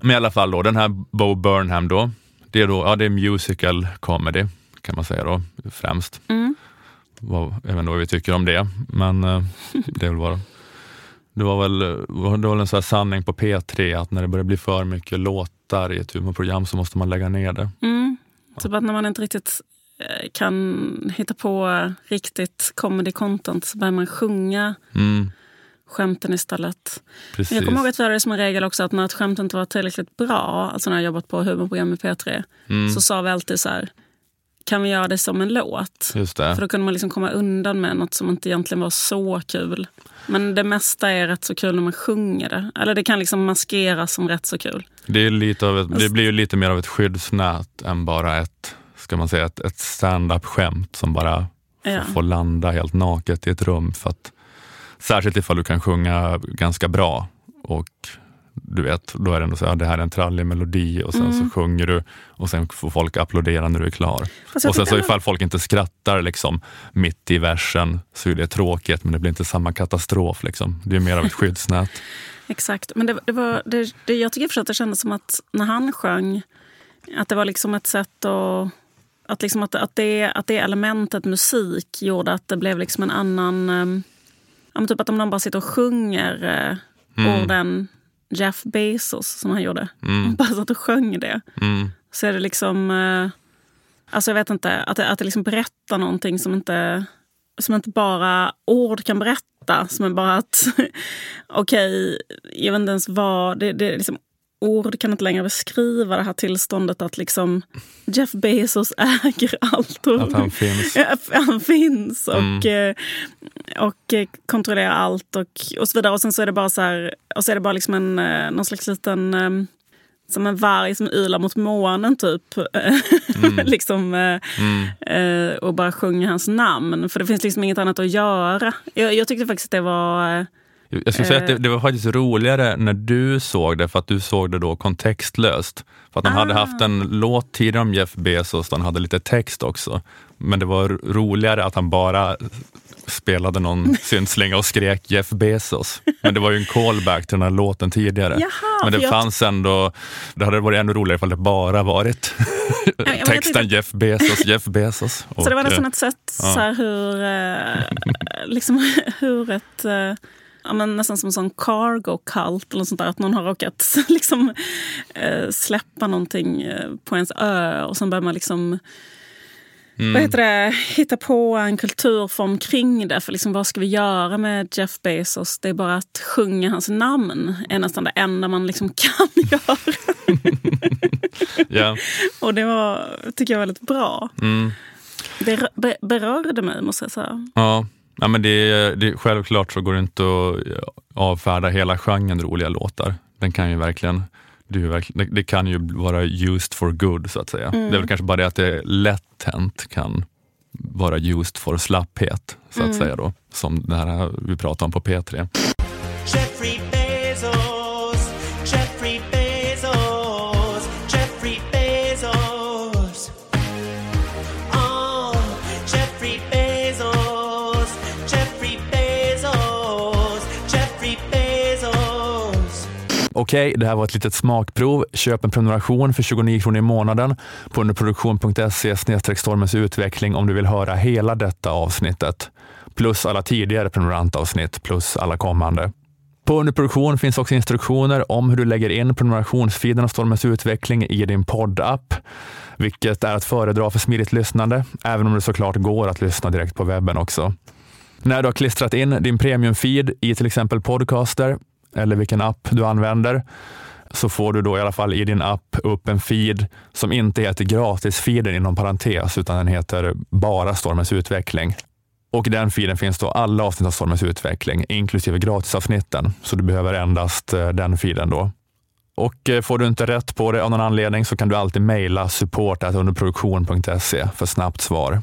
Men i alla fall då, den här Bo Burnham då, det är, då, ja, det är musical comedy kan man säga då främst. Mm. Vad, inte vad vi tycker om det, men eh, det är väl bara det var väl, det var väl en sån här sanning på P3 att när det börjar bli för mycket låtar i ett humorprogram så måste man lägga ner det. Mm. Typ att när man inte riktigt eh, kan hitta på riktigt comedy content så börjar man sjunga Mm, skämten istället. precis. Men jag kommer ihåg att vi hade det som en regel också att när ett skämt inte var tillräckligt bra, alltså när jag jobbat på humorprogram i P3, Mm, så sa vi alltid så här, kan vi göra det som en låt? just För då kunde man liksom komma undan med något som inte egentligen var så kul. Men det mesta är rätt så kul när man sjunger det. Eller det kan liksom maskeras som rätt så kul. Det, är lite av ett, det blir ju lite mer av ett skyddsnät än bara ett, ska man säga, ett, ett stand-up skämt som bara Ja. får landa helt naket i ett rum. För att, särskilt ifall du kan sjunga ganska bra och du vet, då är det ändå så här, det här är en trallig melodi och sen Mm. så sjunger du och sen får folk applådera när du är klar. Och sen så ifall folk inte skrattar liksom mitt i versen så är det tråkigt men det blir inte samma katastrof. Liksom. Det är mer av ett skyddsnät. Exakt. Men det, det var, det, det, jag tycker att det kändes som att när han sjöng, att det var liksom ett sätt att... Att, liksom att, att, det, att det elementet musik gjorde att det blev liksom en annan... Ja, men typ att om någon bara sitter och sjunger uh, orden Jeff Bezos, som han gjorde. Mm. Bara satt och sjöng det. Mm. Så är det liksom... Uh, alltså jag vet inte, att det, att det liksom berättar någonting som inte, som inte bara ord kan berätta. Som är bara att, okej, jag vet inte ens vad... Det, det är liksom, ord kan inte längre beskriva det här tillståndet att liksom Jeff Bezos äger allt. Och, Att han finns. Han finns och, Mm. eh, och eh, kontrollerar allt och, och så vidare. Och sen så är det bara så här, och så är det bara liksom en, eh, någon slags liten... Som en varg som ylar mot månen typ. liksom, eh, Mm. och bara sjunger hans namn. För det finns liksom inget annat att göra. Jag, jag tyckte faktiskt det var... Jag skulle säga att det, Eh. det var faktiskt roligare när du såg det, för att du såg det då kontextlöst. För att han hade Ah. haft en låt tidigare om Jeff Bezos, han hade lite text också. Men det var roligare att han bara spelade någon syntslinga och skrek Jeff Bezos. Men det var ju en callback till den här låten tidigare. Jaha, Men det jag- fanns ändå, det hade varit ännu roligare ifall det bara varit texten tyckte- Jeff Bezos, Jeff Bezos. Så det var Och, nästan eh, ett sätt ja. så här, hur, eh, liksom, hur ett... ja, men nästan som en sån cargo cult eller sånt där. Att någon har råkat liksom, eh, släppa någonting eh, på ens ö och sen börjar man liksom Mm. vad heter det, hitta på en kulturform kring det. För liksom, vad ska vi göra med Jeff Bezos? Det är bara att sjunga hans namn. är nästan det enda man liksom kan göra. ja. Och det var, tycker jag var väldigt bra. Mm. Det rö- be- berörde mig måste jag säga. Ja, ja men det, är- det, självklart så går det inte att ja, avfärda hela genren roliga låtar. Den kan ju verkligen, det, det, det kan ju vara used for good så att säga. Det är väl kanske bara det att det är lätt hänt kan vara used for slapphet så att säga då. Som det här vi pratade om på P3. Jeffrey Okej, Okej, det här var ett litet smakprov. Köp en prenumeration för 29 kronor i månaden på underproduktion.se stormens utveckling om du vill höra hela detta avsnittet. Plus alla tidigare prenumerantavsnitt plus alla kommande. På underproduktion finns också instruktioner om hur du lägger in prenumerationsfeeden av Stormens utveckling i din poddapp, vilket är att föredra för smidigt lyssnande, även om det såklart går att lyssna direkt på webben också. När du har klistrat in din premiumfeed i till exempel Podcaster eller vilken app du använder så får du då i alla fall i din app upp en feed som inte heter gratisfeeden inom parentes utan den heter bara Stormens utveckling. Och i den feeden finns då alla avsnitt av Stormens utveckling inklusive gratisavsnitten. Så du behöver endast eh, den feeden då. Och eh, får du inte rätt på det av någon anledning så kan du alltid mejla support underproduktion.se för snabbt svar.